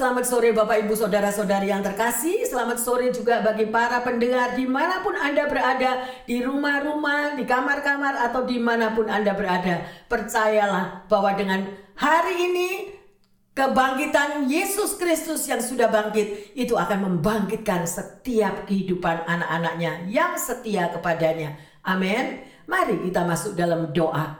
Selamat sore Bapak Ibu Saudara-saudari yang terkasih. Selamat sore juga bagi para pendengar di mana pun Anda berada Di rumah-rumah, di kamar-kamar atau di mana pun Anda berada. Percayalah bahwa dengan hari ini Kebangkitan Yesus Kristus yang sudah bangkit Itu akan membangkitkan setiap kehidupan anak-anaknya Yang setia kepadanya. Amin. Mari kita masuk dalam doa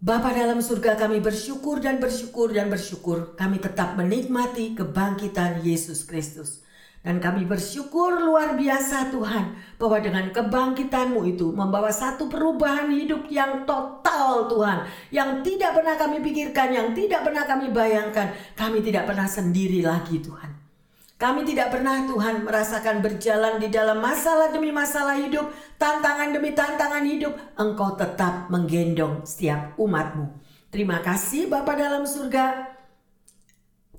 Bapa dalam surga kami bersyukur dan bersyukur dan bersyukur kami tetap menikmati kebangkitan Yesus Kristus. Dan kami bersyukur luar biasa Tuhan bahwa dengan kebangkitanmu itu membawa satu perubahan hidup yang total Tuhan. Yang tidak pernah kami pikirkan, yang tidak pernah kami bayangkan. Kami tidak pernah sendiri lagi Tuhan. Kami tidak pernah Tuhan merasakan berjalan di dalam masalah demi masalah hidup, tantangan demi tantangan hidup. Engkau tetap menggendong setiap umatmu. Terima kasih Bapa dalam surga.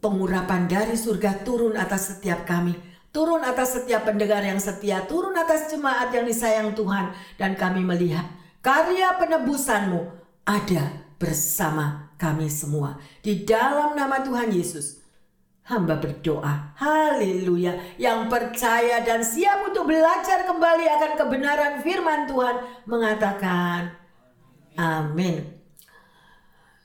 Pengurapan dari surga turun atas setiap kami. Turun atas setiap pendengar yang setia. Turun atas jemaat yang disayang Tuhan. Dan kami melihat karya penebusanmu ada bersama kami semua. Di dalam nama Tuhan Yesus Hamba berdoa, haleluya, yang percaya dan siap untuk belajar kembali akan kebenaran firman Tuhan mengatakan, amin.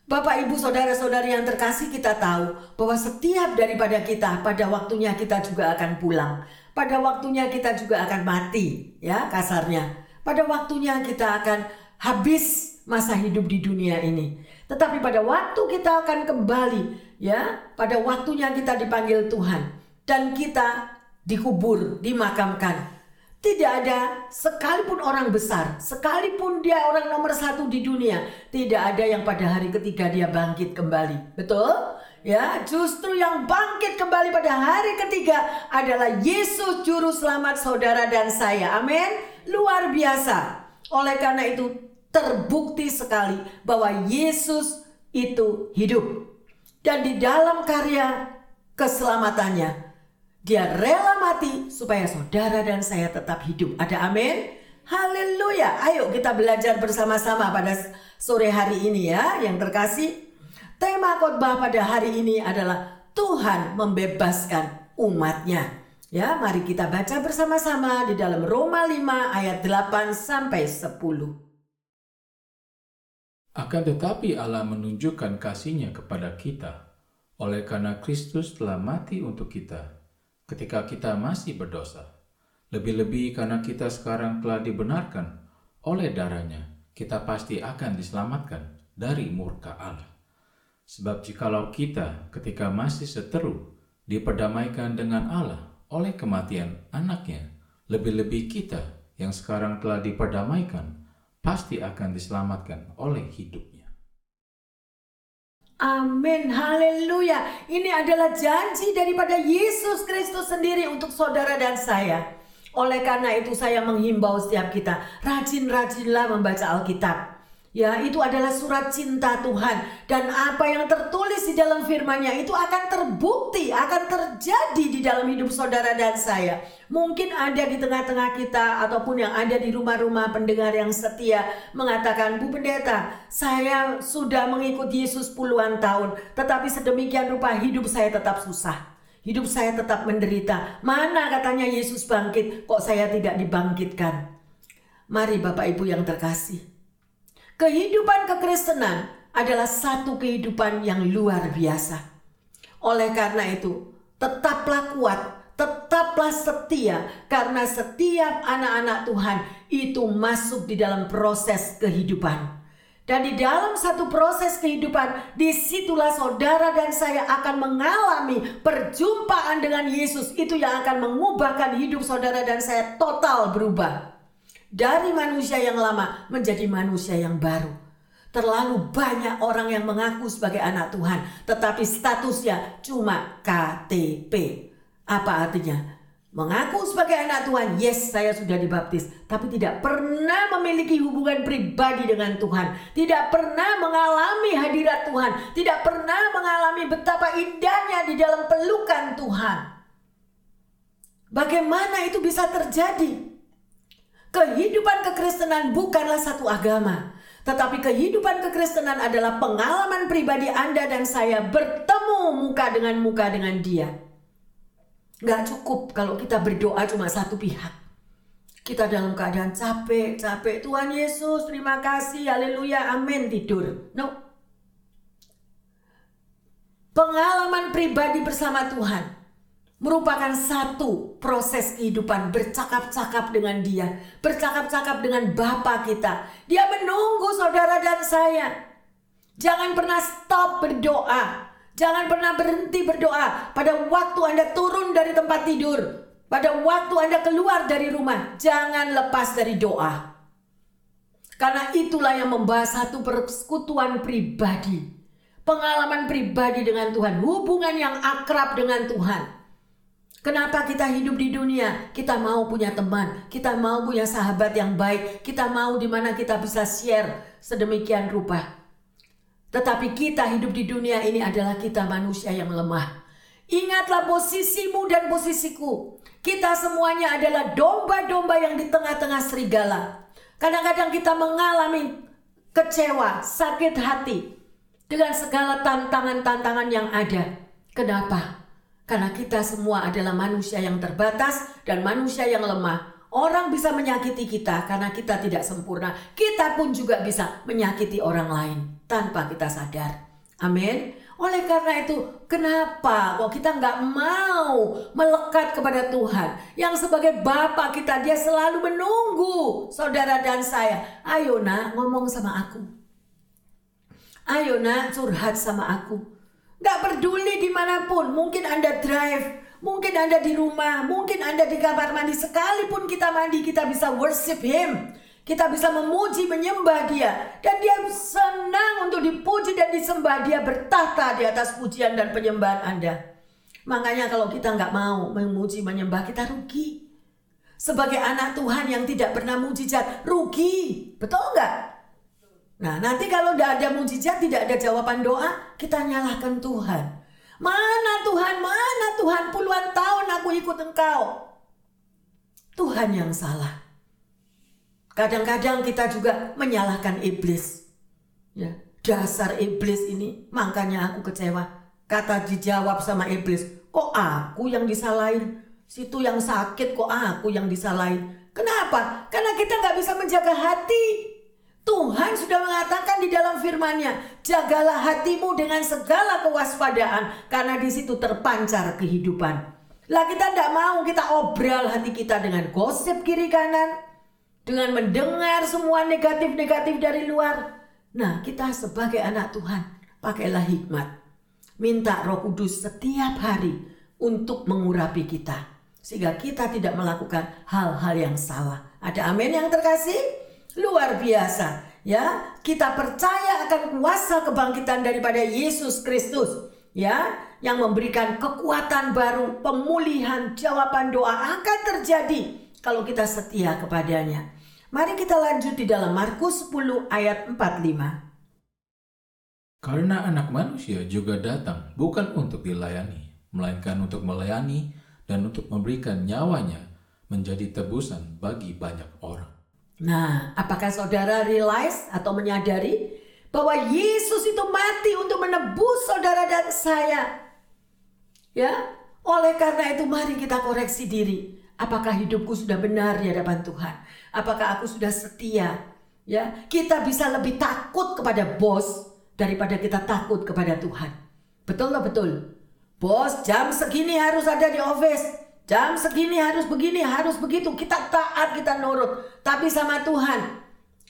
Bapak, ibu, saudara-saudari yang terkasih, kita tahu bahwa setiap daripada kita pada waktunya kita juga akan pulang, pada waktunya kita juga akan mati, ya kasarnya. Pada waktunya kita akan habis masa hidup di dunia ini. Tetapi pada waktu kita akan kembali ya, pada waktunya kita dipanggil Tuhan dan kita dikubur, dimakamkan. Tidak ada sekalipun orang besar, sekalipun dia orang nomor satu di dunia, tidak ada yang pada hari ketiga dia bangkit kembali. Betul? Ya, justru yang bangkit kembali pada hari ketiga adalah Yesus juru selamat saudara dan saya. Amin. Luar biasa. Oleh karena itu terbukti sekali bahwa Yesus itu hidup. Dan di dalam karya keselamatannya, dia rela mati supaya saudara dan saya tetap hidup. Ada amin? Haleluya. Ayo kita belajar bersama-sama pada sore hari ini ya. Yang terkasih, tema khotbah pada hari ini adalah Tuhan membebaskan umatnya. Ya, mari kita baca bersama-sama di dalam Roma 5 ayat 8 sampai 10. Akan tetapi Allah menunjukkan kasihnya kepada kita, oleh karena Kristus telah mati untuk kita, ketika kita masih berdosa. Lebih-lebih karena kita sekarang telah dibenarkan oleh darahnya, kita pasti akan diselamatkan dari murka Allah. Sebab jikalau kita ketika masih seteru diperdamaikan dengan Allah oleh kematian anaknya, lebih-lebih kita yang sekarang telah diperdamaikan pasti akan diselamatkan oleh hidupnya. Amin, haleluya. Ini adalah janji daripada Yesus Kristus sendiri untuk saudara dan saya. Oleh karena itu saya menghimbau setiap kita, rajin-rajinlah membaca Alkitab. Ya, itu adalah surat cinta Tuhan dan apa yang tertulis di dalam firman-Nya itu akan terbukti, akan terjadi di dalam hidup saudara dan saya. Mungkin ada di tengah-tengah kita ataupun yang ada di rumah-rumah pendengar yang setia mengatakan, "Bu Pendeta, saya sudah mengikuti Yesus puluhan tahun, tetapi sedemikian rupa hidup saya tetap susah." Hidup saya tetap menderita. Mana katanya Yesus bangkit, kok saya tidak dibangkitkan? Mari Bapak Ibu yang terkasih, Kehidupan kekristenan adalah satu kehidupan yang luar biasa. Oleh karena itu, tetaplah kuat, tetaplah setia, karena setiap anak-anak Tuhan itu masuk di dalam proses kehidupan. Dan di dalam satu proses kehidupan, di situlah saudara dan saya akan mengalami perjumpaan dengan Yesus. Itu yang akan mengubahkan hidup saudara dan saya total berubah dari manusia yang lama menjadi manusia yang baru. Terlalu banyak orang yang mengaku sebagai anak Tuhan, tetapi statusnya cuma KTP. Apa artinya? Mengaku sebagai anak Tuhan, yes saya sudah dibaptis, tapi tidak pernah memiliki hubungan pribadi dengan Tuhan, tidak pernah mengalami hadirat Tuhan, tidak pernah mengalami betapa indahnya di dalam pelukan Tuhan. Bagaimana itu bisa terjadi? Kehidupan kekristenan bukanlah satu agama, tetapi kehidupan kekristenan adalah pengalaman pribadi Anda dan saya bertemu muka dengan muka dengan dia. Gak cukup kalau kita berdoa cuma satu pihak. Kita dalam keadaan capek, capek. Tuhan Yesus, terima kasih, haleluya, amin, tidur. No. Pengalaman pribadi bersama Tuhan merupakan satu proses kehidupan bercakap-cakap dengan dia, bercakap-cakap dengan Bapa kita. Dia menunggu saudara dan saya. Jangan pernah stop berdoa. Jangan pernah berhenti berdoa pada waktu Anda turun dari tempat tidur. Pada waktu Anda keluar dari rumah, jangan lepas dari doa. Karena itulah yang membahas satu persekutuan pribadi. Pengalaman pribadi dengan Tuhan, hubungan yang akrab dengan Tuhan. Kenapa kita hidup di dunia? Kita mau punya teman, kita mau punya sahabat yang baik, kita mau di mana kita bisa share sedemikian rupa. Tetapi kita hidup di dunia ini adalah kita manusia yang lemah. Ingatlah posisimu dan posisiku. Kita semuanya adalah domba-domba yang di tengah-tengah serigala. Kadang-kadang kita mengalami kecewa, sakit hati dengan segala tantangan-tantangan yang ada. Kenapa? Karena kita semua adalah manusia yang terbatas dan manusia yang lemah. Orang bisa menyakiti kita karena kita tidak sempurna. Kita pun juga bisa menyakiti orang lain tanpa kita sadar. Amin. Oleh karena itu, kenapa kok kita nggak mau melekat kepada Tuhan? Yang sebagai Bapak kita, dia selalu menunggu saudara dan saya. Ayo nak, ngomong sama aku. Ayo nak, curhat sama aku. Gak peduli di mana pun, mungkin Anda drive, mungkin Anda di rumah, mungkin Anda di kamar mandi. Sekalipun kita mandi, kita bisa worship Him. Kita bisa memuji, menyembah dia. Dan dia senang untuk dipuji dan disembah. Dia bertahta di atas pujian dan penyembahan Anda. Makanya kalau kita nggak mau memuji, menyembah, kita rugi. Sebagai anak Tuhan yang tidak pernah mujizat, rugi. Betul nggak? Nah nanti kalau tidak ada mujizat, tidak ada jawaban doa, kita nyalahkan Tuhan. Mana Tuhan, mana Tuhan, puluhan tahun aku ikut engkau. Tuhan yang salah. Kadang-kadang kita juga menyalahkan iblis. Ya, dasar iblis ini, makanya aku kecewa. Kata dijawab sama iblis, kok aku yang disalahin? Situ yang sakit kok aku yang disalahin? Kenapa? Karena kita nggak bisa menjaga hati. Tuhan sudah mengatakan di dalam firman-Nya, jagalah hatimu dengan segala kewaspadaan, karena di situ terpancar kehidupan. Lah kita tidak mau kita obral hati kita dengan gosip kiri kanan, dengan mendengar semua negatif-negatif dari luar. Nah, kita sebagai anak Tuhan, pakailah hikmat. Minta Roh Kudus setiap hari untuk mengurapi kita sehingga kita tidak melakukan hal-hal yang salah. Ada amin yang terkasih? Luar biasa, ya. Kita percaya akan kuasa kebangkitan daripada Yesus Kristus, ya, yang memberikan kekuatan baru, pemulihan, jawaban doa akan terjadi kalau kita setia kepadanya. Mari kita lanjut di dalam Markus 10 ayat 45. Karena anak manusia juga datang bukan untuk dilayani, melainkan untuk melayani dan untuk memberikan nyawanya menjadi tebusan bagi banyak orang. Nah, apakah saudara realize atau menyadari bahwa Yesus itu mati untuk menebus saudara dan saya? Ya, oleh karena itu mari kita koreksi diri. Apakah hidupku sudah benar di hadapan Tuhan? Apakah aku sudah setia? Ya, kita bisa lebih takut kepada bos daripada kita takut kepada Tuhan. Betul nggak betul? Bos, jam segini harus ada di office. Jam segini harus begini, harus begitu. Kita taat, kita nurut. Tapi sama Tuhan,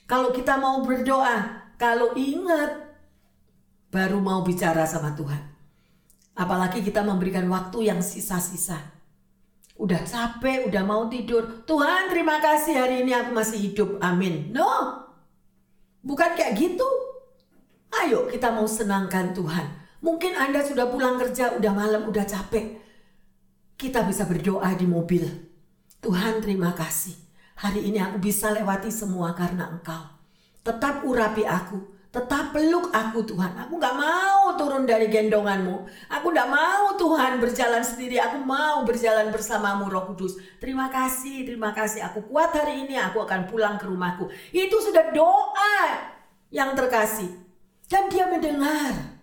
kalau kita mau berdoa, kalau ingat, baru mau bicara sama Tuhan. Apalagi kita memberikan waktu yang sisa-sisa udah capek, udah mau tidur. Tuhan terima kasih hari ini aku masih hidup. Amin. No. Bukan kayak gitu. Ayo kita mau senangkan Tuhan. Mungkin Anda sudah pulang kerja, udah malam, udah capek. Kita bisa berdoa di mobil. Tuhan terima kasih. Hari ini aku bisa lewati semua karena Engkau. Tetap urapi aku Tetap peluk aku Tuhan. Aku gak mau turun dari gendonganmu. Aku gak mau Tuhan berjalan sendiri. Aku mau berjalan bersamamu Roh Kudus. Terima kasih, terima kasih. Aku kuat hari ini. Aku akan pulang ke rumahku. Itu sudah doa yang terkasih. Dan dia mendengar.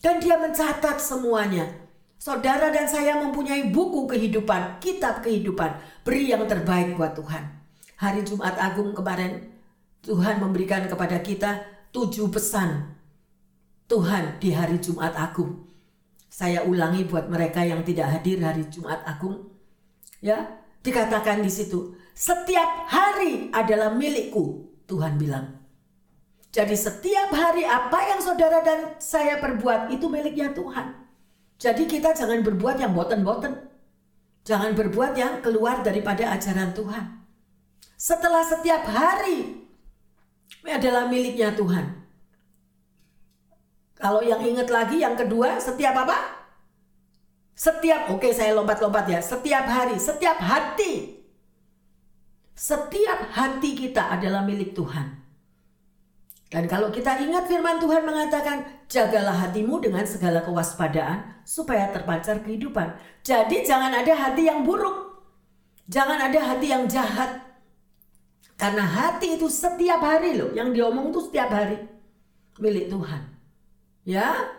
Dan dia mencatat semuanya. Saudara dan saya mempunyai buku kehidupan, kitab kehidupan. Beri yang terbaik buat Tuhan. Hari Jumat Agung kemarin Tuhan memberikan kepada kita tujuh pesan Tuhan di hari Jumat Agung. Saya ulangi buat mereka yang tidak hadir hari Jumat Agung. Ya, dikatakan di situ, setiap hari adalah milikku, Tuhan bilang. Jadi setiap hari apa yang saudara dan saya perbuat itu miliknya Tuhan. Jadi kita jangan berbuat yang boten-boten. Jangan berbuat yang keluar daripada ajaran Tuhan. Setelah setiap hari adalah miliknya Tuhan. Kalau yang ingat lagi yang kedua setiap apa? Setiap oke okay, saya lompat-lompat ya. Setiap hari, setiap hati. Setiap hati kita adalah milik Tuhan. Dan kalau kita ingat firman Tuhan mengatakan, jagalah hatimu dengan segala kewaspadaan supaya terpancar kehidupan. Jadi jangan ada hati yang buruk. Jangan ada hati yang jahat. Karena hati itu setiap hari loh, yang diomong itu setiap hari milik Tuhan. Ya.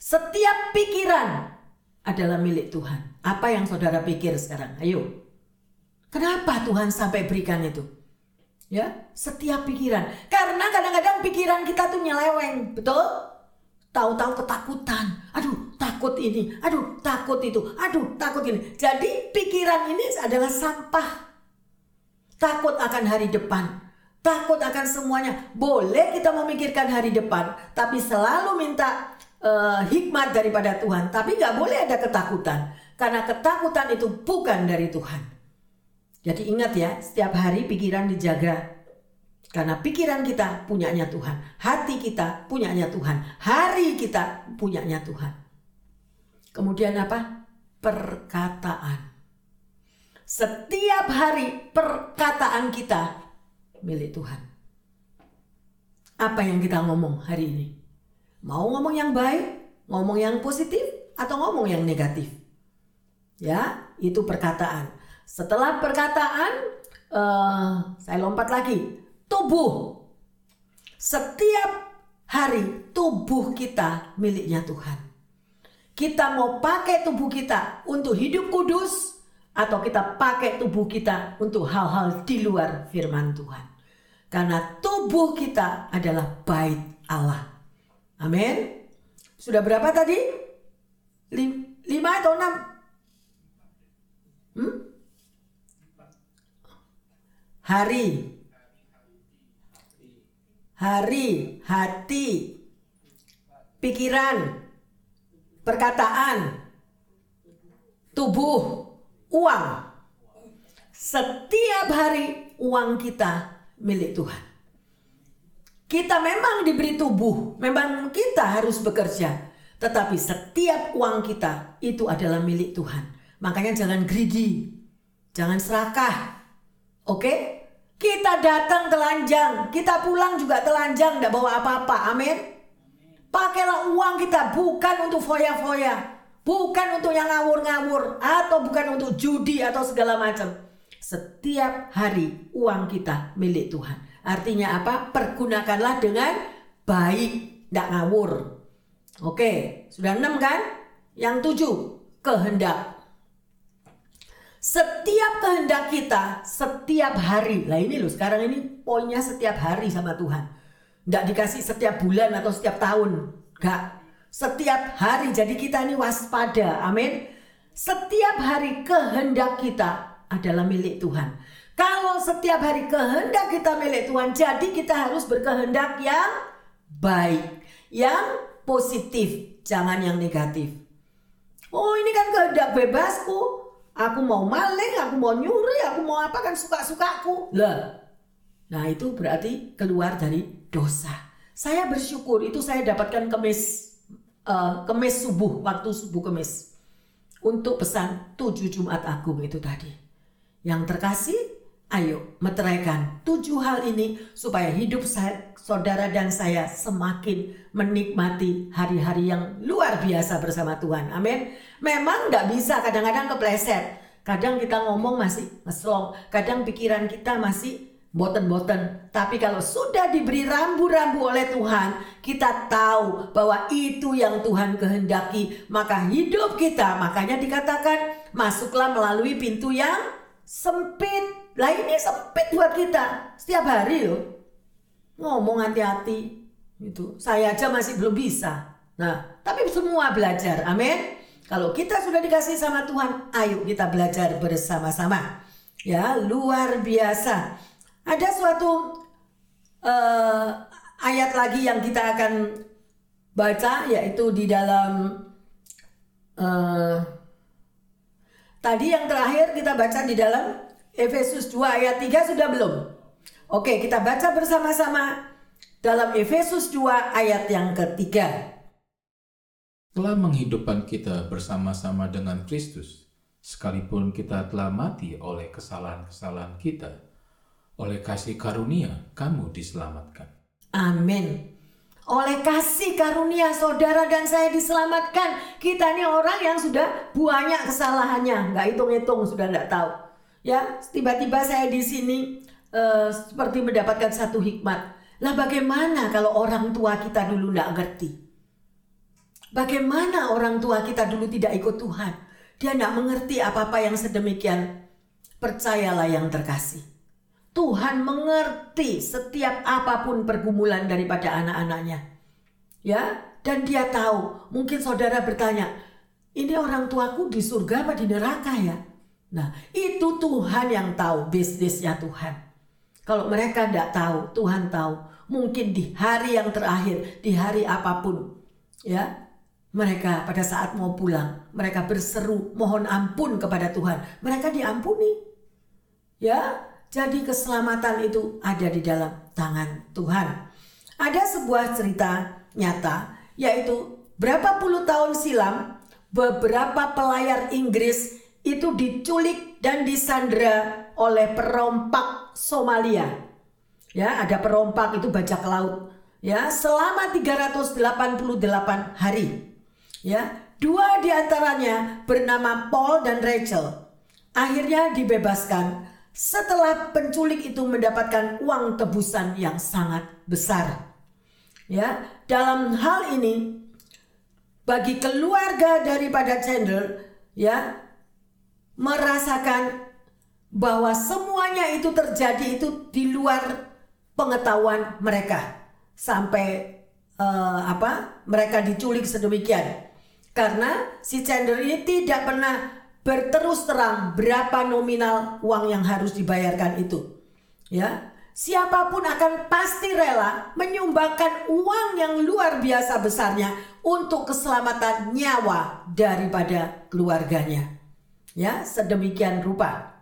Setiap pikiran adalah milik Tuhan. Apa yang saudara pikir sekarang? Ayo. Kenapa Tuhan sampai berikan itu? Ya, setiap pikiran. Karena kadang-kadang pikiran kita tuh nyeleweng, betul? Tahu-tahu ketakutan. Aduh, takut ini. Aduh, takut itu. Aduh, takut ini. Jadi pikiran ini adalah sampah. Takut akan hari depan. Takut akan semuanya. Boleh kita memikirkan hari depan, tapi selalu minta uh, hikmat daripada Tuhan. Tapi nggak boleh ada ketakutan, karena ketakutan itu bukan dari Tuhan. Jadi ingat ya, setiap hari pikiran dijaga. Karena pikiran kita punyanya Tuhan, hati kita punyanya Tuhan, hari kita punyanya Tuhan. Kemudian apa? Perkataan. Setiap hari perkataan kita milik Tuhan. Apa yang kita ngomong hari ini? Mau ngomong yang baik, ngomong yang positif, atau ngomong yang negatif? Ya, itu perkataan. Setelah perkataan, uh, saya lompat lagi. Tubuh. Setiap hari tubuh kita miliknya Tuhan. Kita mau pakai tubuh kita untuk hidup kudus atau kita pakai tubuh kita untuk hal-hal di luar firman Tuhan. Karena tubuh kita adalah bait Allah. Amin. Sudah berapa tadi? Lima atau enam? Hmm? Hari. Hari hati. Pikiran. Perkataan. Tubuh. Uang. Setiap hari uang kita milik Tuhan. Kita memang diberi tubuh. Memang kita harus bekerja. Tetapi setiap uang kita itu adalah milik Tuhan. Makanya jangan greedy jangan serakah. Oke kita datang telanjang, kita pulang juga telanjang, tidak bawa apa-apa. Amin. Pakailah uang kita bukan untuk foya-foya, bukan untuk yang ngawur-ngawur, atau bukan untuk judi atau segala macam. Setiap hari uang kita milik Tuhan. Artinya apa? Pergunakanlah dengan baik, tidak ngawur. Oke, sudah enam kan? Yang tujuh, kehendak. Setiap kehendak kita, setiap hari. Lah ini loh, sekarang ini poinnya setiap hari sama Tuhan. Nggak dikasih setiap bulan atau setiap tahun. Nggak. Setiap hari. Jadi kita ini waspada. Amin. Setiap hari kehendak kita adalah milik Tuhan. Kalau setiap hari kehendak kita milik Tuhan, jadi kita harus berkehendak yang baik, yang positif, jangan yang negatif. Oh ini kan kehendak bebasku, Aku mau maling, aku mau nyuri, aku mau apa kan suka-sukaku. Lah. Nah, itu berarti keluar dari dosa. Saya bersyukur itu saya dapatkan kemis uh, kemis subuh, waktu subuh kemis. Untuk pesan tujuh Jumat Agung itu tadi. Yang terkasih, ayo meteraikan tujuh hal ini supaya hidup saya, saudara dan saya semakin menikmati hari-hari yang luar biasa bersama Tuhan. Amin. Memang nggak bisa kadang-kadang kepleset. Kadang kita ngomong masih ngeslong. Kadang pikiran kita masih boten-boten. Tapi kalau sudah diberi rambu-rambu oleh Tuhan, kita tahu bahwa itu yang Tuhan kehendaki. Maka hidup kita, makanya dikatakan masuklah melalui pintu yang sempit. Lah ini sempit buat kita setiap hari loh. Ngomong hati-hati itu. Saya aja masih belum bisa. Nah, tapi semua belajar. Amin. Kalau kita sudah dikasih sama Tuhan, ayo kita belajar bersama-sama. Ya, luar biasa. Ada suatu uh, ayat lagi yang kita akan baca yaitu di dalam uh, tadi yang terakhir kita baca di dalam Efesus 2 ayat 3 sudah belum? Oke, kita baca bersama-sama dalam Efesus 2 ayat yang ketiga. Telah menghidupkan kita bersama-sama dengan Kristus, sekalipun kita telah mati oleh kesalahan-kesalahan kita oleh kasih karunia kamu diselamatkan. Amin. Oleh kasih karunia saudara dan saya diselamatkan. Kita ini orang yang sudah banyak kesalahannya, nggak hitung-hitung sudah nggak tahu. Ya, tiba-tiba saya di sini uh, seperti mendapatkan satu hikmat. Lah bagaimana kalau orang tua kita dulu nggak ngerti? Bagaimana orang tua kita dulu tidak ikut Tuhan? Dia nggak mengerti apa-apa yang sedemikian. Percayalah yang terkasih. Tuhan mengerti setiap apa pun pergumulan daripada anak-anaknya. Ya, dan dia tahu. Mungkin saudara bertanya, ini orang tuaku di surga apa di neraka ya? Nah, itu Tuhan yang tahu bisnisnya Tuhan. Kalau mereka tidak tahu, Tuhan tahu. Mungkin di hari yang terakhir, di hari apa pun, ya, mereka pada saat mau pulang, mereka berseru mohon ampun kepada Tuhan. Mereka diampuni. Ya, jadi keselamatan itu ada di dalam tangan Tuhan. Ada sebuah cerita nyata yaitu berapa puluh tahun silam beberapa pelayar Inggris itu diculik dan disandera oleh perompak Somalia. Ya, ada perompak itu bajak laut. Ya, selama 388 hari. Ya, dua di antaranya bernama Paul dan Rachel. Akhirnya dibebaskan setelah penculik itu mendapatkan uang tebusan yang sangat besar. Ya, dalam hal ini bagi keluarga daripada Chandler ya merasakan bahwa semuanya itu terjadi itu di luar pengetahuan mereka sampai uh, apa mereka diculik sedemikian karena si Chandler ini tidak pernah berterus terang berapa nominal uang yang harus dibayarkan itu. Ya, siapa pun akan pasti rela menyumbangkan uang yang luar biasa besarnya untuk keselamatan nyawa daripada keluarganya. Ya, sedemikian rupa.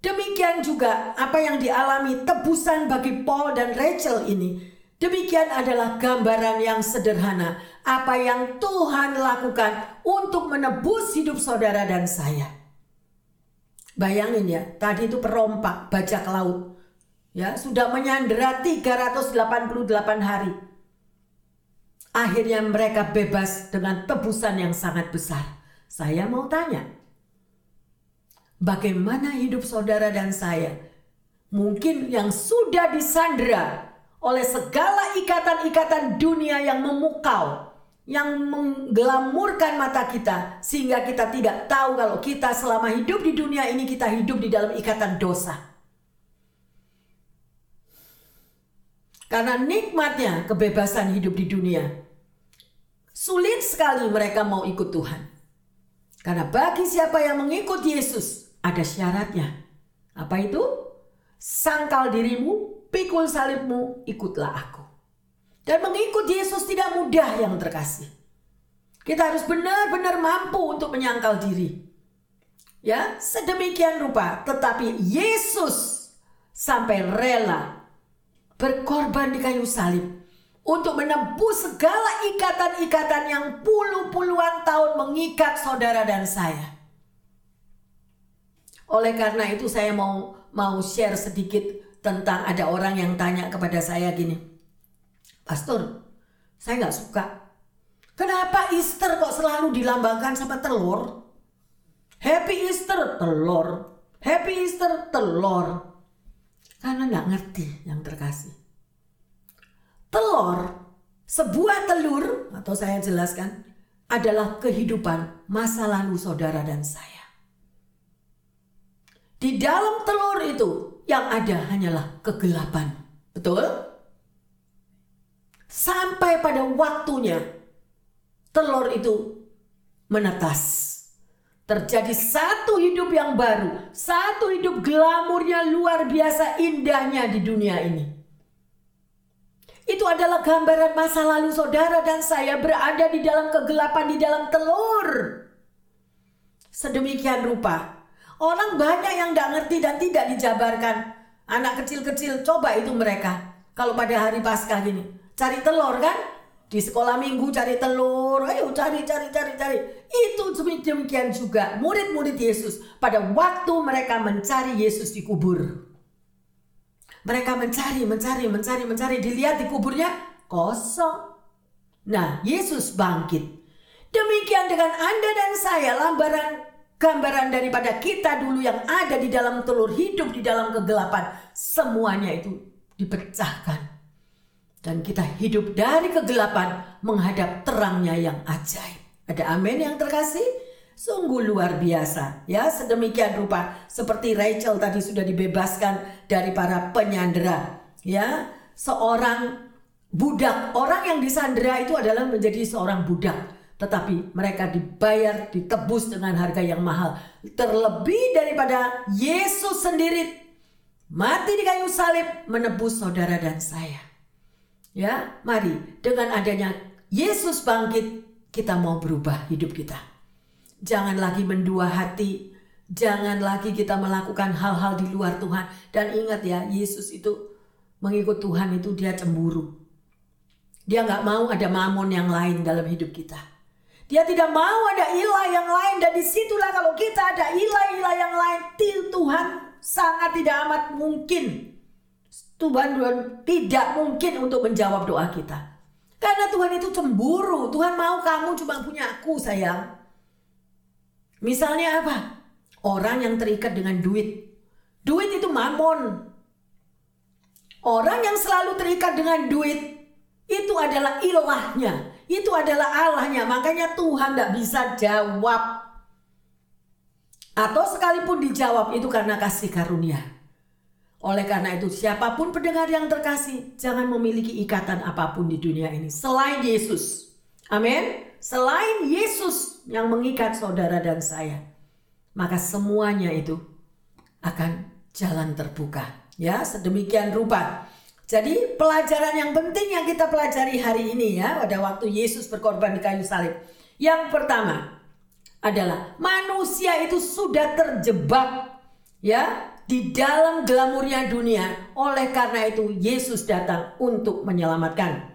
Demikian juga apa yang dialami tebusan bagi Paul dan Rachel ini Demikian adalah gambaran yang sederhana apa yang Tuhan lakukan untuk menebus hidup saudara dan saya. Bayangin ya, tadi itu perompak bajak laut. Ya, sudah menyandera 388 hari. Akhirnya mereka bebas dengan tebusan yang sangat besar. Saya mau tanya, bagaimana hidup saudara dan saya? Mungkin yang sudah disandera oleh segala ikatan-ikatan dunia yang memukau, yang mengglamurkan mata kita sehingga kita tidak tahu kalau kita selama hidup di dunia ini kita hidup di dalam ikatan dosa. Karena nikmatnya kebebasan hidup di dunia. Sulit sekali mereka mau ikut Tuhan. Karena bagi siapa yang mengikut Yesus ada syaratnya. Apa itu? Sangkal dirimu, pikul salibmu, ikutlah aku. Dan mengikut Yesus tidak mudah yang terkasih. Kita harus benar-benar mampu untuk menyangkal diri. Ya, sedemikian rupa, tetapi Yesus sampai rela berkorban di kayu salib untuk menebus segala ikatan-ikatan yang puluh-puluhan tahun mengikat saudara dan saya. Oleh karena itu saya mau mau share sedikit tentang ada orang yang tanya kepada saya gini, Pastor, saya nggak suka. Kenapa Easter kok selalu dilambangkan sama telur? Happy Easter telur, Happy Easter telur. Karena nggak ngerti yang terkasih. Telur, sebuah telur, atau saya jelaskan, adalah kehidupan masa lalu saudara dan saya. Di dalam telur itu yang ada hanyalah kegelapan. Betul? Sampai pada waktunya telur itu menetas. Terjadi satu hidup yang baru, satu hidup glamurnya luar biasa indahnya di dunia ini. Itu adalah gambaran masa lalu saudara dan saya berada di dalam kegelapan di dalam telur. Sedemikian rupa. Orang banyak yang tidak ngerti dan tidak dijabarkan. Anak kecil-kecil coba itu mereka. Kalau pada hari Paskah gini. Cari telur kan? di sekolah minggu cari telur, ayo cari, cari, cari, cari. Itu demikian juga murid-murid Yesus pada waktu mereka mencari Yesus di kubur. Mereka mencari, mencari, mencari, mencari, dilihat di kuburnya kosong. Nah, Yesus bangkit. Demikian dengan Anda dan saya, lambaran gambaran daripada kita dulu yang ada di dalam telur hidup di dalam kegelapan. Semuanya itu dipecahkan dan kita hidup dari kegelapan menghadap terangnya yang ajaib. Ada amin yang terkasih? Sungguh luar biasa ya sedemikian rupa seperti Rachel tadi sudah dibebaskan dari para penyandera ya seorang budak orang yang disandera itu adalah menjadi seorang budak tetapi mereka dibayar ditebus dengan harga yang mahal terlebih daripada Yesus sendiri mati di kayu salib menebus saudara dan saya Ya, mari dengan adanya Yesus bangkit, kita mau berubah hidup kita. Jangan lagi mendua hati, jangan lagi kita melakukan hal-hal di luar Tuhan. Dan ingat ya, Yesus itu mengikut Tuhan itu dia cemburu. Dia nggak mau ada mamon yang lain dalam hidup kita. Dia tidak mau ada ilah yang lain dan di situlah kalau kita ada ilah-ilah yang lain, Tuhan sangat tidak amat mungkin Tuhan tidak mungkin untuk menjawab doa kita. Karena Tuhan itu cemburu. Tuhan mau kamu cuma punya aku sayang. Misalnya apa? Orang yang terikat dengan duit. Duit itu mamon. Orang yang selalu terikat dengan duit itu adalah ilahnya. Itu adalah Allahnya. Makanya Tuhan tidak bisa jawab. Atau sekalipun dijawab itu karena kasih karunia. Oleh karena itu, siapa pun pendengar yang terkasih, jangan memiliki ikatan apa pun di dunia ini selain Yesus. Amin. Selain Yesus yang mengikat saudara dan saya, maka semuanya itu akan jalan terbuka. Ya, sedemikian rupa. Jadi pelajaran yang penting yang kita pelajari hari ini ya pada waktu Yesus berkorban di kayu salib. Yang pertama adalah manusia itu sudah terjebak ya di dalam glamurnya dunia. Oleh karena itu Yesus datang untuk menyelamatkan.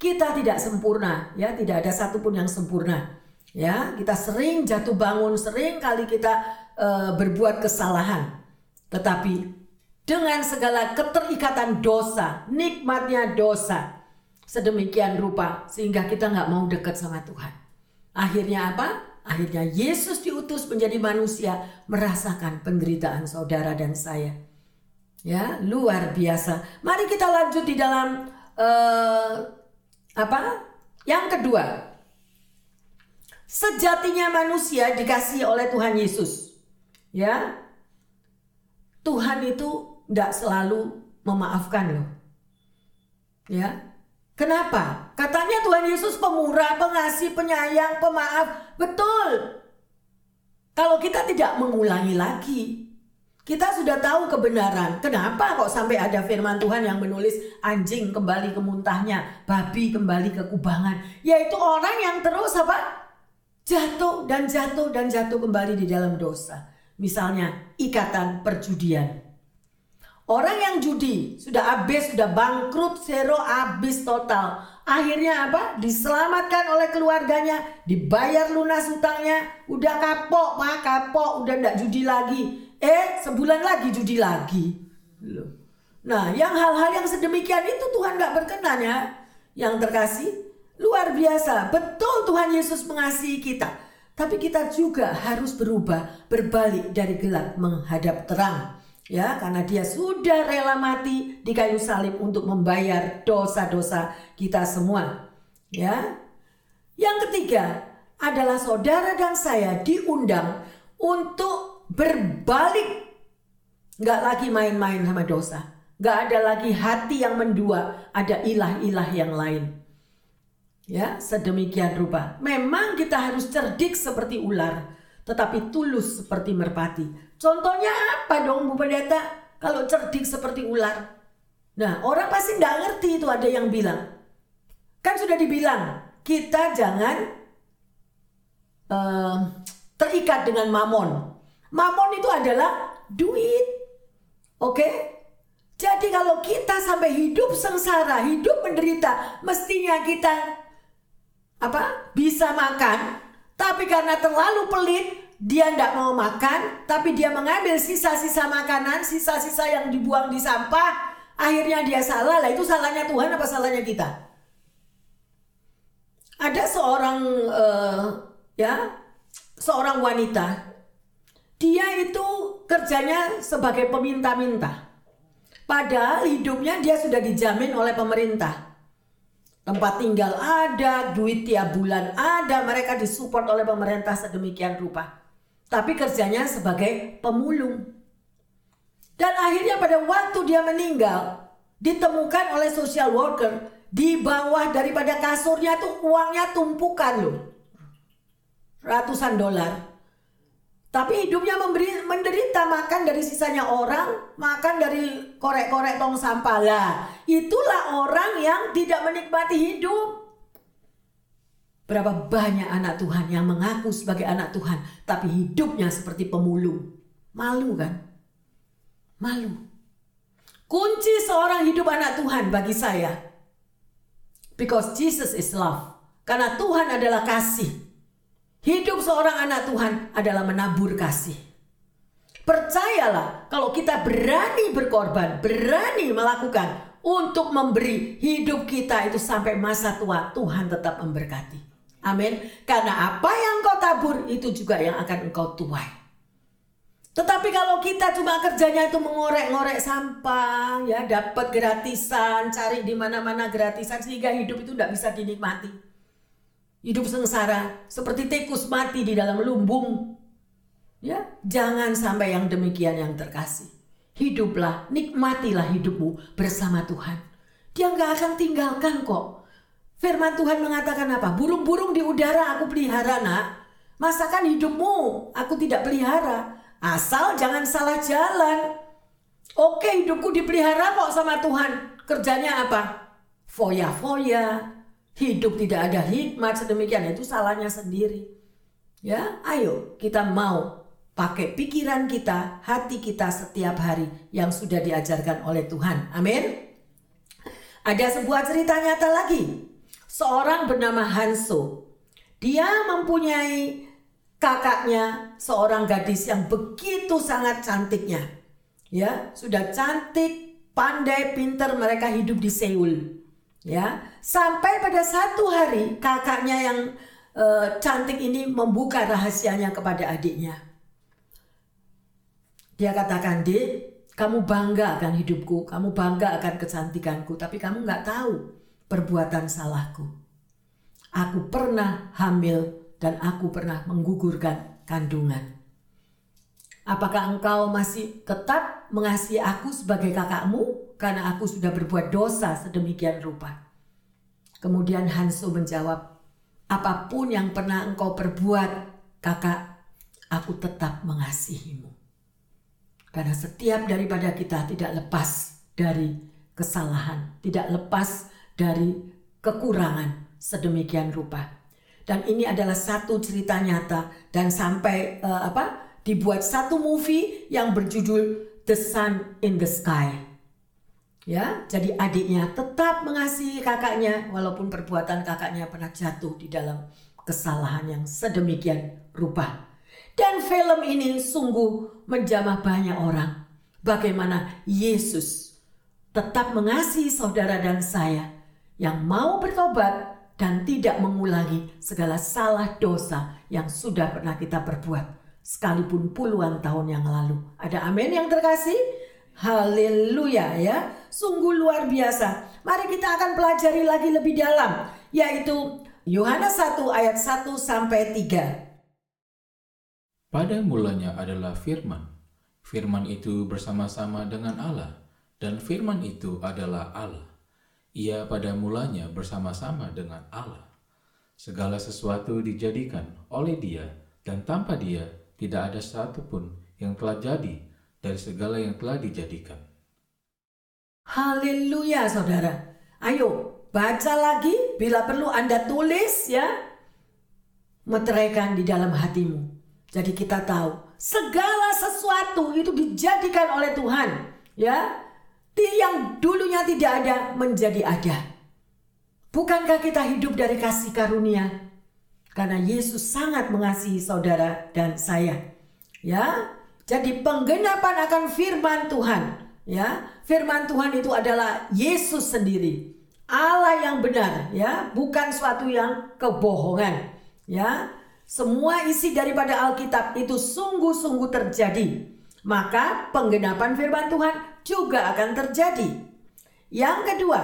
Kita tidak sempurna, ya, tidak ada satupun yang sempurna. Ya, kita sering jatuh bangun, sering kali kita uh, berbuat kesalahan. Tetapi dengan segala keterikatan dosa, nikmatnya dosa, sedemikian rupa sehingga kita nggak mau dekat sama Tuhan. Akhirnya apa? Akhirnya Yesus diutus menjadi manusia merasakan penderitaan saudara dan saya. Ya, luar biasa. Mari kita lanjut di dalam uh, apa? Yang kedua. Sejatinya manusia dikasih oleh Tuhan Yesus. Ya. Tuhan itu tidak selalu memaafkan loh. Ya, Kenapa? Katanya Tuhan Yesus pemurah, pengasih, penyayang, pemaaf. Betul. Kalau kita tidak mengulangi lagi, kita sudah tahu kebenaran. Kenapa kok sampai ada firman Tuhan yang menulis anjing kembali ke muntahnya, babi kembali ke kubangan. Yaitu orang yang terus apa? Jatuh dan jatuh dan jatuh kembali di dalam dosa. Misalnya ikatan perjudian. Orang yang judi sudah habis, sudah bangkrut, zero habis total. Akhirnya apa? Diselamatkan oleh keluarganya, dibayar lunas hutangnya, udah kapok, pak kapok, udah ndak judi lagi. Eh, sebulan lagi judi lagi. Loh. Nah, yang hal-hal yang sedemikian itu Tuhan nggak berkenan ya. Yang terkasih, luar biasa. Betul Tuhan Yesus mengasihi kita. Tapi kita juga harus berubah, berbalik dari gelap menghadap terang. Ya, karena dia sudah rela mati di kayu salib untuk membayar dosa-dosa kita semua. Ya. Yang ketiga adalah saudara dan saya diundang untuk berbalik. Nggak lagi main-main sama dosa. Nggak ada lagi hati yang mendua, ada ilah-ilah yang lain. Ya, sedemikian rupa. Memang kita harus cerdik seperti ular, tetapi tulus seperti merpati. Contohnya apa dong Bu Pendeta? Kalau cerdik seperti ular. Nah orang pasti nggak ngerti itu ada yang bilang. Kan sudah dibilang kita jangan uh, terikat dengan mamon. Mamon itu adalah duit. Oke? Okay? Jadi kalau kita sampai hidup sengsara, hidup menderita, mestinya kita apa? Bisa makan, tapi karena terlalu pelit, dia tidak mau makan, tapi dia mengambil sisa-sisa makanan, sisa-sisa yang dibuang di sampah, akhirnya dia salah. Lah itu salahnya Tuhan apa salahnya kita? Ada seorang uh, ya, seorang wanita. Dia itu kerjanya sebagai peminta-minta. Padahal hidupnya dia sudah dijamin oleh pemerintah. Tempat tinggal ada, duit tiap bulan ada, mereka disupport oleh pemerintah sedemikian rupa. Tapi kerjanya sebagai pemulung. Dan akhirnya pada waktu dia meninggal, ditemukan oleh social worker di bawah daripada kasurnya tuh uangnya tumpukan loh. Ratusan dolar. Tapi hidupnya memberi, menderita makan dari sisanya orang, makan dari korek-korek tong sampah lah. Itulah orang yang tidak menikmati hidup. Berapa banyak anak Tuhan yang mengaku sebagai anak Tuhan, tapi hidupnya seperti pemulung. Malu kan? Malu. Kunci seorang hidup anak Tuhan bagi saya. Because Jesus is love. Karena Tuhan adalah kasih. Hidup seorang anak Tuhan adalah menabur kasih. Percayalah, kalau kita berani berkorban, berani melakukan untuk memberi hidup kita itu sampai masa tua, Tuhan tetap memberkati. Amin. Karena apa yang kau tabur itu juga yang akan engkau tuai. Tetapi kalau kita cuma kerjanya itu mengorek-ngorek sampah, ya dapat gratisan, cari di mana-mana gratisan sehingga hidup itu tidak bisa dinikmati. Hidup sengsara seperti tikus mati di dalam lumbung. Ya, jangan sampai yang demikian yang terkasih. Hiduplah, nikmatilah hidupmu bersama Tuhan. Dia nggak akan tinggalkan kok. Firman Tuhan mengatakan apa? Burung-burung di udara aku pelihara nak. Masakan hidupmu aku tidak pelihara. Asal jangan salah jalan. Oke hidupku dipelihara kok sama Tuhan. Kerjanya apa? Foya-foya, hidup tidak ada hikmat sedemikian itu salahnya sendiri. Ya, ayo kita mau pakai pikiran kita, hati kita setiap hari yang sudah diajarkan oleh Tuhan. Amin. Ada sebuah cerita nyata lagi. Seorang bernama Hanso. Dia mempunyai kakaknya seorang gadis yang begitu sangat cantiknya. Ya, sudah cantik, pandai, pintar mereka hidup di Seoul. Ya, sampai pada satu hari kakaknya yang uh, cantik ini membuka rahasianya kepada adiknya. Dia katakan, "Dek, kamu bangga akan hidupku, kamu bangga akan kecantikanku, tapi kamu nggak tahu perbuatan salahku. Aku pernah hamil dan aku pernah menggugurkan kandungan. Apakah engkau masih tetap mengasihi aku sebagai kakakmu karena aku sudah berbuat dosa sedemikian rupa. Kemudian Hanso menjawab, apa pun yang pernah engkau perbuat, kakak, aku tetap mengasihimu. Karena setiap daripada kita tidak lepas dari kesalahan, tidak lepas dari kekurangan sedemikian rupa. Dan ini adalah satu cerita nyata dan sampai uh, apa? Dibuat satu movie yang berjudul The Sun in the Sky Ya, jadi adiknya tetap mengasihi kakaknya walaupun perbuatan kakaknya pernah jatuh di dalam kesalahan yang sedemikian rupa. Dan film ini sungguh menjamah banyak orang. Bagaimana Yesus tetap mengasihi saudara dan saya yang mau bertobat dan tidak mengulangi segala salah dosa yang sudah pernah kita perbuat sekalipun puluhan tahun yang lalu. Ada amin yang terkasih? Haleluya ya. Sungguh luar biasa. Mari kita akan pelajari lagi lebih dalam yaitu Yohanes 1 ayat 1 sampai 3. Pada mulanya adalah firman. Firman itu bersama-sama dengan Allah dan firman itu adalah Allah. Ia pada mulanya bersama-sama dengan Allah. Segala sesuatu dijadikan oleh Dia dan tanpa Dia tidak ada satu pun yang telah jadi dari segala yang telah dijadikan. Haleluya saudara. Ayo baca lagi bila perlu Anda tulis ya. Meteraikan di dalam hatimu. Jadi kita tahu segala sesuatu itu dijadikan oleh Tuhan ya. Yang dulunya tidak ada menjadi ada. Bukankah kita hidup dari kasih karunia? Karena Yesus sangat mengasihi saudara dan saya. Ya, jadi penggenapan akan firman Tuhan, ya. Firman Tuhan itu adalah Yesus sendiri. Allah yang benar ya, bukan suatu yang kebohongan ya. Semua isi daripada Alkitab itu sungguh-sungguh terjadi. Maka penggenapan firman Tuhan juga akan terjadi. Yang kedua,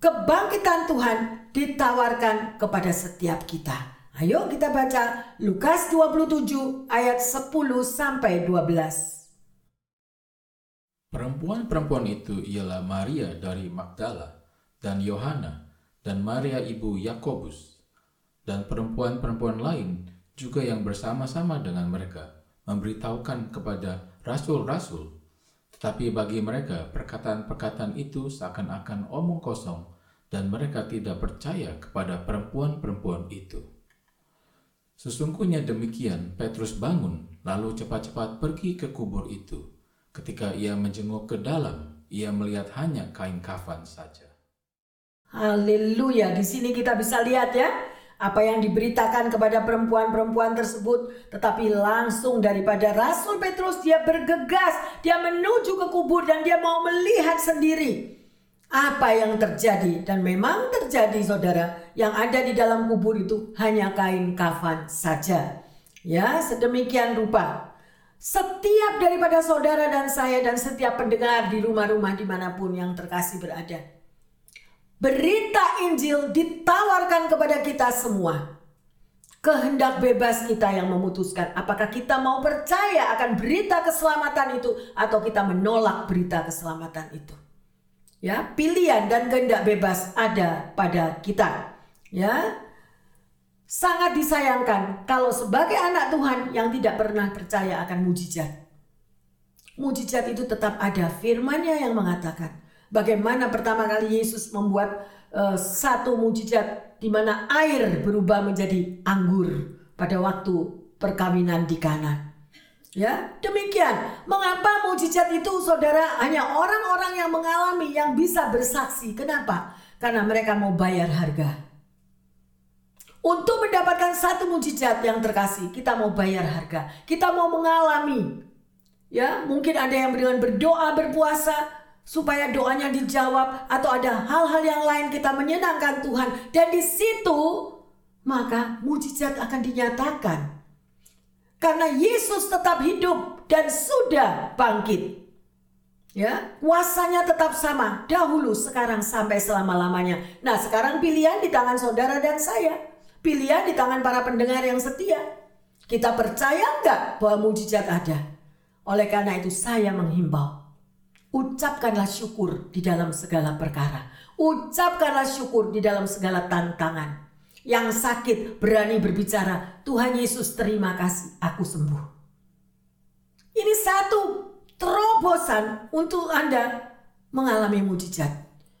kebangkitan Tuhan ditawarkan kepada setiap kita. Ayo kita baca Lukas 27 ayat 10 sampai 12. Perempuan-perempuan itu ialah Maria dari Magdala dan Yohana dan Maria ibu Yakobus dan perempuan-perempuan lain juga yang bersama-sama dengan mereka memberitahukan kepada rasul-rasul tetapi bagi mereka perkataan-perkataan itu seakan-akan omong kosong dan mereka tidak percaya kepada perempuan-perempuan itu. Sesungguhnya demikian Petrus bangun lalu cepat-cepat pergi ke kubur itu. Ketika ia menjenguk ke dalam, ia melihat hanya kain kafan saja. Haleluya. Di sini kita bisa lihat ya apa yang diberitakan kepada perempuan-perempuan tersebut, tetapi langsung daripada Rasul Petrus dia bergegas, dia menuju ke kubur dan dia mau melihat sendiri apa yang terjadi dan memang terjadi saudara, yang ada di dalam kubur itu hanya kain kafan saja. Ya, sedemikian rupa. Setiap daripada saudara dan saya dan setiap pendengar di rumah-rumah di mana pun yang terkasih berada Berita Injil ditawarkan kepada kita semua. Kehendak bebas kita yang memutuskan apakah kita mau percaya akan berita keselamatan itu atau kita menolak berita keselamatan itu. Ya, pilihan dan kehendak bebas ada pada kita. Ya. Sangat disayangkan kalau sebagai anak Tuhan yang tidak pernah percaya akan mujizat. Mujizat itu tetap ada firman-Nya yang mengatakan, Bagaimana pertama kali Yesus membuat uh, satu mujizat di mana air berubah menjadi anggur pada waktu perkawinan di Kana. Ya, demikian. Mengapa mujizat itu Saudara hanya orang-orang yang mengalami yang bisa bersaksi? Kenapa? Karena mereka mau bayar harga. Untuk mendapatkan satu mujizat yang terkasih, kita mau bayar harga. Kita mau mengalami. Ya, mungkin ada yang dengan berdoa, berpuasa, supaya doanya dijawab atau ada hal-hal yang lain kita menyenangkan Tuhan dan di situ maka mujizat akan dinyatakan karena Yesus tetap hidup dan sudah bangkit. Ya kuasanya tetap sama dahulu sekarang sampai selama-lamanya. Nah sekarang pilihan di tangan saudara dan saya. Pilihan di tangan para pendengar yang setia. Kita percaya enggak bahwa mujizat ada? Oleh karena itu saya menghimbau. Ucapkanlah syukur di dalam segala perkara. Ucapkanlah syukur di dalam segala tantangan. Yang sakit berani berbicara, Tuhan Yesus terima kasih, aku sembuh. Ini satu terobosan untuk Anda mengalami mujizat.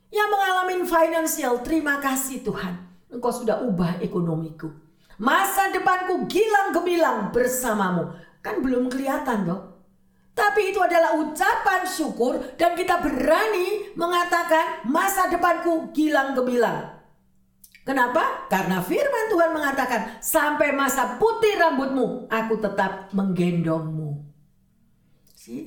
Yang mengalami financial, terima kasih Tuhan. Engkau sudah ubah ekonomiku. Masa depanku gilang gemilang bersamamu. Kan belum kelihatan loh. Tapi itu adalah ucapan syukur dan kita berani mengatakan masa depanku gilang gemilang. Kenapa? Karena firman Tuhan mengatakan sampai masa putih rambutmu aku tetap menggendongmu.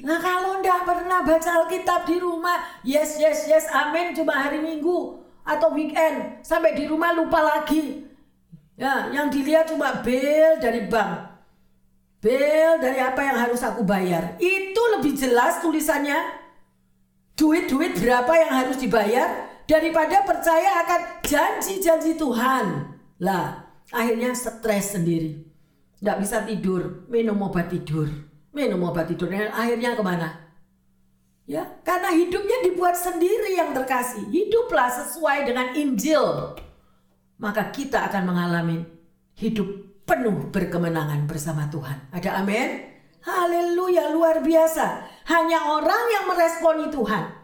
Nah kalau ndak pernah baca Alkitab di rumah, yes yes yes amin cuma hari Minggu atau weekend sampai di rumah lupa lagi. Ya, yang dilihat cuma bill dari bank. Bel dari apa yang harus aku bayar? Itu lebih jelas tulisannya. Duit-duit berapa yang harus dibayar daripada percaya akan janji-janji Tuhan. Lah, akhirnya stres sendiri. Nggak bisa tidur, minum obat tidur. Minum obat tidur, akhirnya ke mana? Ya, karena hidupnya dibuat sendiri yang terkasih. Hiduplah sesuai dengan Injil. Maka kita akan mengalami hidup penuh berkemenangan bersama Tuhan. Ada amin? Haleluya, luar biasa. Hanya orang yang meresponi Tuhan,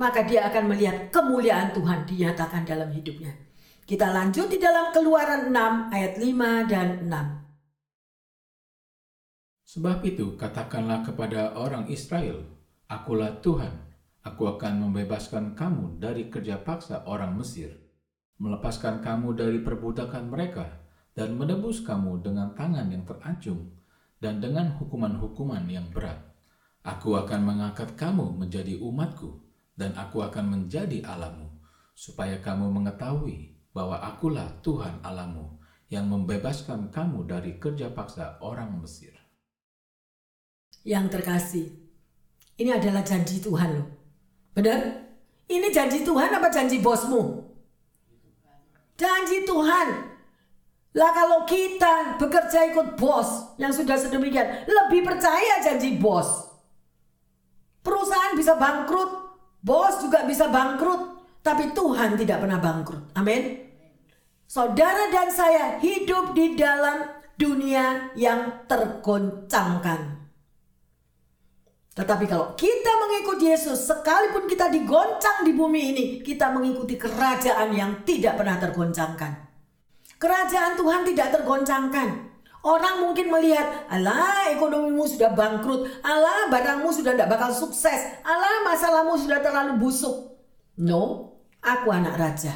maka dia akan melihat kemuliaan Tuhan dinyatakan dalam hidupnya. Kita lanjut di dalam keluaran 6 ayat 5 dan 6. Sebab itu katakanlah kepada orang Israel, Akulah Tuhan, aku akan membebaskan kamu dari kerja paksa orang Mesir, melepaskan kamu dari perbudakan mereka, dan menebus kamu dengan tangan yang terancung dan dengan hukuman-hukuman yang berat. Aku akan mengangkat kamu menjadi umatku dan aku akan menjadi Allahmu, supaya kamu mengetahui bahwa akulah Tuhan Allahmu yang membebaskan kamu dari kerja paksa orang Mesir. Yang terkasih, ini adalah janji Tuhan loh. Benar? Ini janji Tuhan apa janji bosmu? Janji Tuhan. Lah kalau kita bekerja ikut bos yang sudah sedemikian, lebih percaya janji bos. Perusahaan bisa bangkrut, bos juga bisa bangkrut, tapi Tuhan tidak pernah bangkrut. Amin. Saudara dan saya hidup di dalam dunia yang tergoncangkan. Tetapi kalau kita mengikuti Yesus, sekalipun kita digoncang di bumi ini, kita mengikuti kerajaan yang tidak pernah tergoncangkan. Kerajaan Tuhan tidak tergoncangkan. Orang mungkin melihat, Allah ekonomimu sudah bangkrut, Allah barangmu sudah tidak bakal sukses, Allah masalahmu sudah terlalu busuk. No, aku anak raja.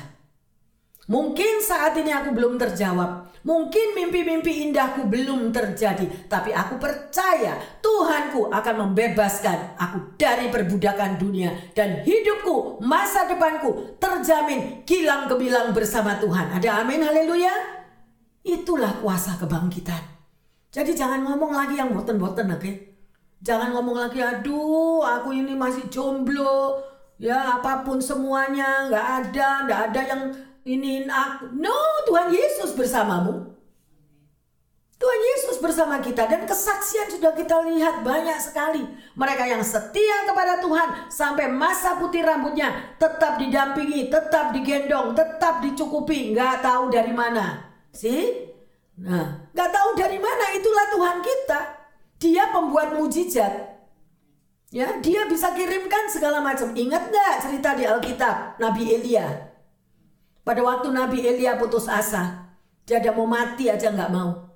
Mungkin saat ini aku belum terjawab, Mungkin mimpi-mimpi indahku belum terjadi, tapi aku percaya Tuhanku akan membebaskan aku dari perbudakan dunia dan hidupku, masa depanku terjamin kilang kebilang bersama Tuhan. Ada amin, haleluya. Itulah kuasa kebangkitan. Jadi jangan ngomong lagi yang boten-boten, oke? Okay? Jangan ngomong lagi, aduh aku ini masih jomblo, ya apa pun semuanya nggak ada, nggak ada yang ini aku. No, Tuhan Yesus bersamamu. Tuhan Yesus bersama kita dan kesaksian sudah kita lihat banyak sekali. Mereka yang setia kepada Tuhan sampai masa putih rambutnya tetap didampingi, tetap digendong, tetap dicukupi, nggak tahu dari mana. Sih? Nah, nggak tahu dari mana itulah Tuhan kita. Dia pembuat mujizat. Ya, dia bisa kirimkan segala macam. Ingat nggak cerita di Alkitab Nabi Elia? Pada waktu Nabi Elia putus asa, dia ada mau mati aja nggak mau.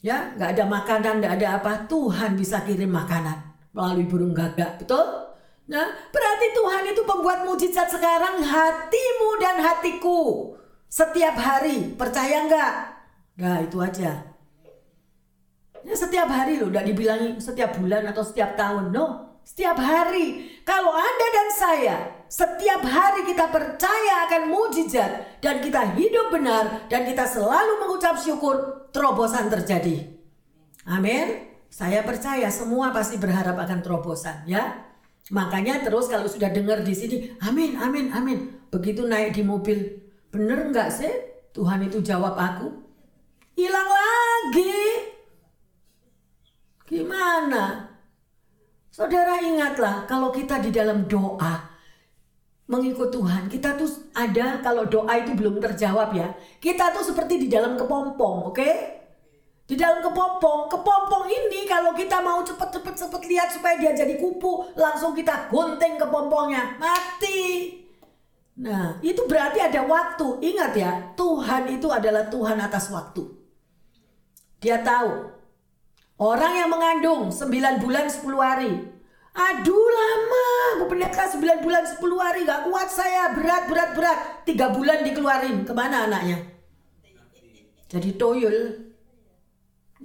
Ya, nggak ada makanan, nggak ada apa. Tuhan bisa kirim makanan melalui burung gagak, betul? Nah, berarti Tuhan itu pembuat mujizat sekarang hatimu dan hatiku. Setiap hari, percaya nggak? Nah, itu aja. Ya, setiap hari loh, udah dibilangi setiap bulan atau setiap tahun. No, setiap hari. Kalau Anda dan saya setiap hari kita percaya akan mujizat dan kita hidup benar dan kita selalu mengucap syukur, terobosan terjadi. Amin. Saya percaya semua pasti berharap akan terobosan ya. Makanya terus kalau sudah dengar di sini, amin, amin, amin. Begitu naik di mobil, bener nggak sih Tuhan itu jawab aku? Hilang lagi. Gimana? Saudara ingatlah kalau kita di dalam doa, mengikut Tuhan. Kita tuh ada kalau doa itu belum terjawab ya. Kita tuh seperti di dalam kepompong, oke? Okay? Di dalam kepompong, kepompong ini kalau kita mau cepet-cepet cepet lihat supaya dia jadi kupu, langsung kita gunting kepompongnya, mati. Nah, itu berarti ada waktu. Ingat ya, Tuhan itu adalah Tuhan atas waktu. Dia tahu. Orang yang mengandung 9 bulan 10 hari, Aduh lama, Bu Pendeta 9 bulan 10 hari gak kuat saya, berat, berat, berat. 3 bulan dikeluarin, ke mana anaknya? Jadi toyol.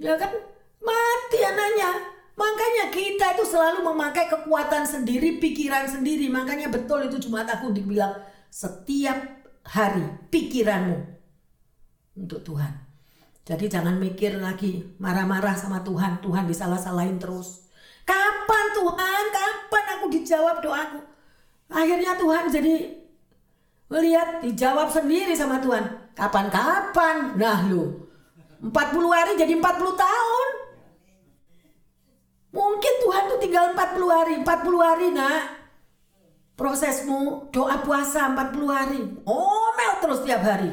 Ya kan, mati anaknya. Makanya kita itu selalu memakai kekuatan sendiri, pikiran sendiri. Makanya betul itu cuma aku dibilang setiap hari pikiranmu untuk Tuhan. Jadi jangan mikir lagi marah-marah sama Tuhan, Tuhan disalah-salahin terus. Kapan Tuhan, kapan aku dijawab doaku? Akhirnya Tuhan jadi melihat dijawab sendiri sama Tuhan. Kapan-kapan? Nah lu, 40 hari jadi 40 tahun. Mungkin Tuhan tuh tinggal 40 hari, 40 hari nak. Prosesmu doa puasa 40 hari. Omel terus tiap hari.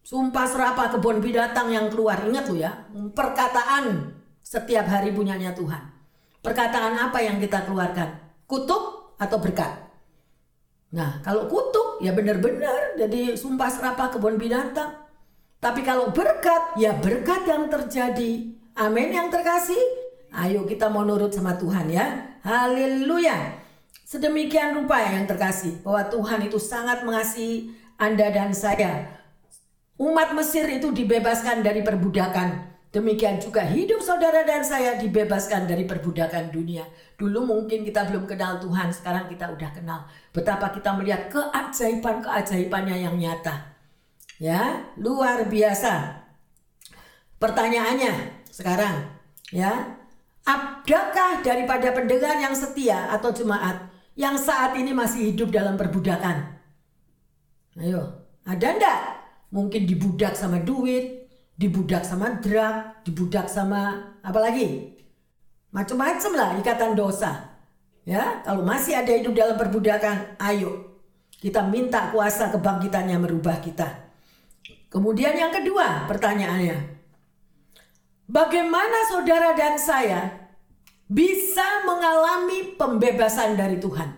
Sumpah serapa kebun binatang yang keluar. Ingat lu ya, perkataan setiap hari punyanya Tuhan. Perkataan apa yang kita keluarkan? Kutuk atau berkat? Nah, kalau kutuk ya benar-benar jadi sumpah serapa kebun binatang. Tapi kalau berkat, ya berkat yang terjadi. Amin yang terkasih. Ayo kita mau nurut sama Tuhan ya. Haleluya. Sedemikian rupa yang terkasih bahwa Tuhan itu sangat mengasihi Anda dan saya. Umat Mesir itu dibebaskan dari perbudakan. Demikian juga hidup saudara dan saya dibebaskan dari perbudakan dunia. Dulu mungkin kita belum kenal Tuhan, sekarang kita udah kenal. Betapa kita melihat keajaiban-keajaibannya yang nyata. Ya, luar biasa. Pertanyaannya sekarang, ya, Adakah daripada pendengar yang setia atau jemaat yang saat ini masih hidup dalam perbudakan? Ayo, ada ndak? Mungkin dibudak sama duit, dibudak sama drug, dibudak sama apa lagi? Macam-macam lah ikatan dosa. Ya, kalau masih ada hidup dalam perbudakan, ayo kita minta kuasa kebangkitannya merubah kita. Kemudian yang kedua pertanyaannya, Bagaimana saudara dan saya bisa mengalami pembebasan dari Tuhan?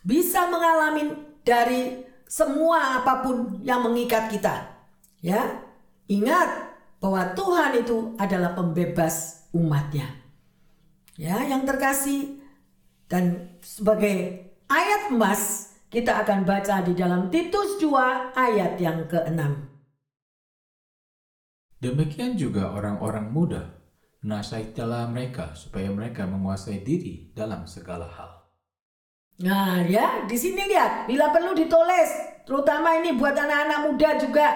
Bisa mengalami dari semua apa pun yang mengikat kita. Ya, ingat bahwa Tuhan itu adalah pembebas umatnya. Ya, yang terkasih dan sebagai ayat emas kita akan baca di dalam Titus 2 ayat yang ke-6. Demikian juga orang-orang muda, nasihatilah mereka supaya mereka menguasai diri dalam segala hal. Nah ya, di sini lihat, bila perlu ditulis, terutama ini buat anak-anak muda juga,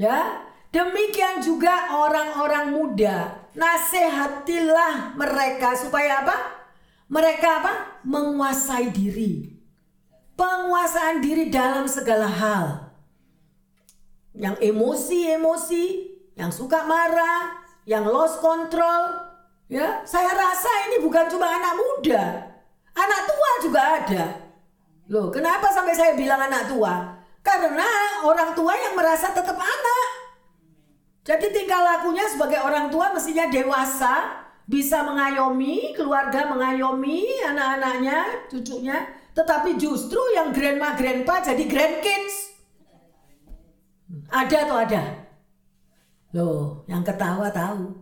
ya. Demikian juga orang-orang muda, nasihatilah mereka supaya apa? Mereka apa? Menguasai diri. Penguasaan diri dalam segala hal. Yang emosi-emosi, yang suka marah, yang lost control. Ya, saya rasa ini bukan cuma anak muda. Anak tua juga ada. Loh, kenapa sampai saya bilang anak tua? Karena orang tua yang merasa tetap anak. Jadi tingkah lakunya sebagai orang tua mestinya dewasa, bisa mengayomi keluarga, mengayomi anak-anaknya, cucunya. Tetapi justru yang grandma, grandpa jadi grandkids. Ada atau ada? Loh, yang ketawa tahu.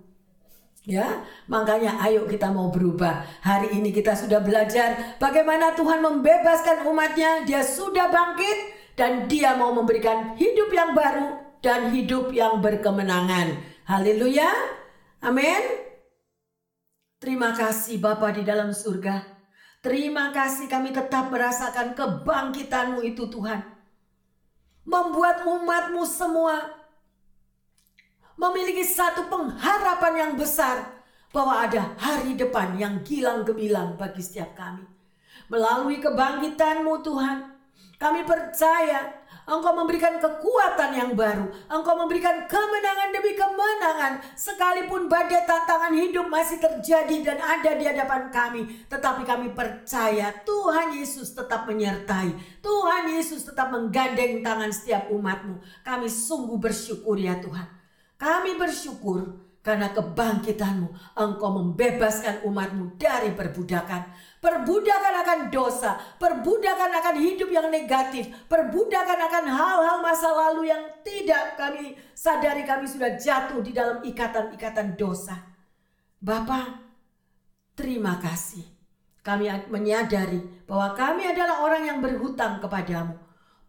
Ya, makanya ayo kita mau berubah. Hari ini kita sudah belajar bagaimana Tuhan membebaskan umatnya. Dia sudah bangkit dan dia mau memberikan hidup yang baru dan hidup yang berkemenangan. Haleluya. Amin. Terima kasih Bapa di dalam surga. Terima kasih kami tetap merasakan kebangkitanmu itu Tuhan. Membuat umatmu semua memiliki satu pengharapan yang besar bahwa ada hari depan yang gilang gemilang bagi setiap kami. Melalui kebangkitanmu Tuhan, kami percaya Engkau memberikan kekuatan yang baru. Engkau memberikan kemenangan demi kemenangan. Sekalipun badai tantangan hidup masih terjadi dan ada di hadapan kami. Tetapi kami percaya Tuhan Yesus tetap menyertai. Tuhan Yesus tetap menggandeng tangan setiap umatmu. Kami sungguh bersyukur ya Tuhan. Kami bersyukur karena kebangkitanmu. Engkau membebaskan umatmu dari perbudakan. Perbudakan akan dosa. Perbudakan akan hidup yang negatif. Perbudakan akan hal-hal masa lalu yang tidak kami sadari kami sudah jatuh di dalam ikatan-ikatan dosa. Bapak, terima kasih. Kami menyadari bahwa kami adalah orang yang berhutang kepadamu.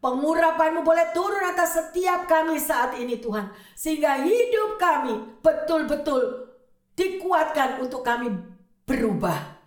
Pengurapanmu boleh turun atas setiap kami saat ini Tuhan. Sehingga hidup kami betul-betul dikuatkan untuk kami berubah.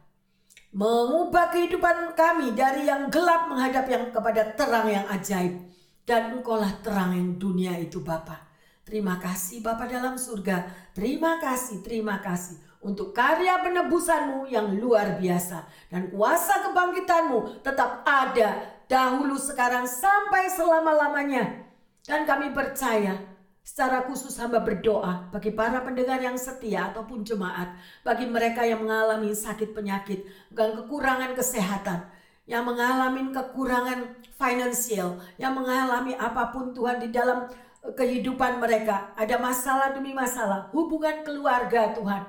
Mengubah kehidupan kami dari yang gelap menghadap yang kepada terang yang ajaib. Dan engkaulah terang yang dunia itu Bapa. Terima kasih Bapa dalam surga. Terima kasih, terima kasih untuk karya penebusanmu yang luar biasa. Dan kuasa kebangkitanmu tetap ada dahulu sekarang sampai selama-lamanya. Dan kami percaya Secara khusus hamba berdoa bagi para pendengar yang setia ataupun jemaat, bagi mereka yang mengalami sakit penyakit, dan kekurangan kesehatan, yang mengalami kekurangan finansial, yang mengalami apa pun Tuhan di dalam eh, kehidupan mereka. Ada masalah demi masalah, hubungan keluarga Tuhan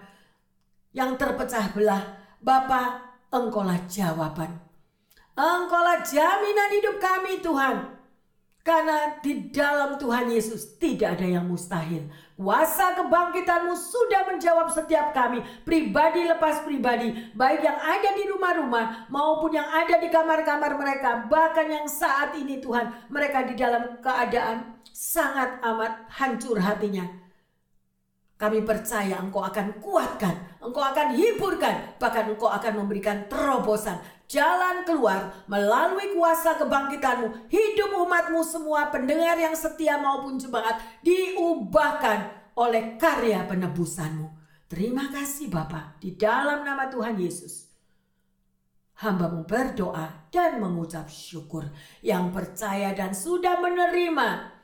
yang terpecah belah. Bapa, engkaulah jawaban. Engkaulah jaminan hidup kami Tuhan. Karena di dalam Tuhan Yesus tidak ada yang mustahil. Kuasa kebangkitanmu sudah menjawab setiap kami, pribadi lepas pribadi, baik yang ada di rumah-rumah maupun yang ada di kamar-kamar mereka, bahkan yang saat ini Tuhan, mereka di dalam keadaan sangat amat hancur hatinya. Kami percaya Engkau akan kuatkan, Engkau akan hiburkan, bahkan Engkau akan memberikan terobosan jalan keluar melalui kuasa kebangkitanmu. Hidup umatmu semua pendengar yang setia maupun jemaat diubahkan oleh karya penebusanmu. Terima kasih Bapa di dalam nama Tuhan Yesus. Hambamu berdoa dan mengucap syukur yang percaya dan sudah menerima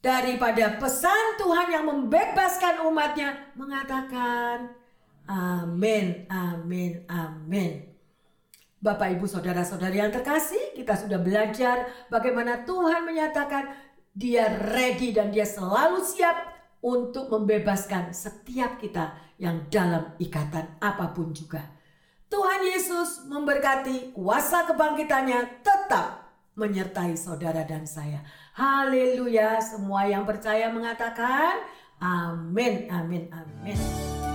daripada pesan Tuhan yang membebaskan umatnya mengatakan amin, amin, amin. Bapak, Ibu, Saudara-saudari yang terkasih, kita sudah belajar bagaimana Tuhan menyatakan dia ready dan dia selalu siap untuk membebaskan setiap kita yang dalam ikatan apa pun juga. Tuhan Yesus memberkati kuasa kebangkitannya tetap menyertai saudara dan saya. Haleluya, semua yang percaya mengatakan amin, amin, amin.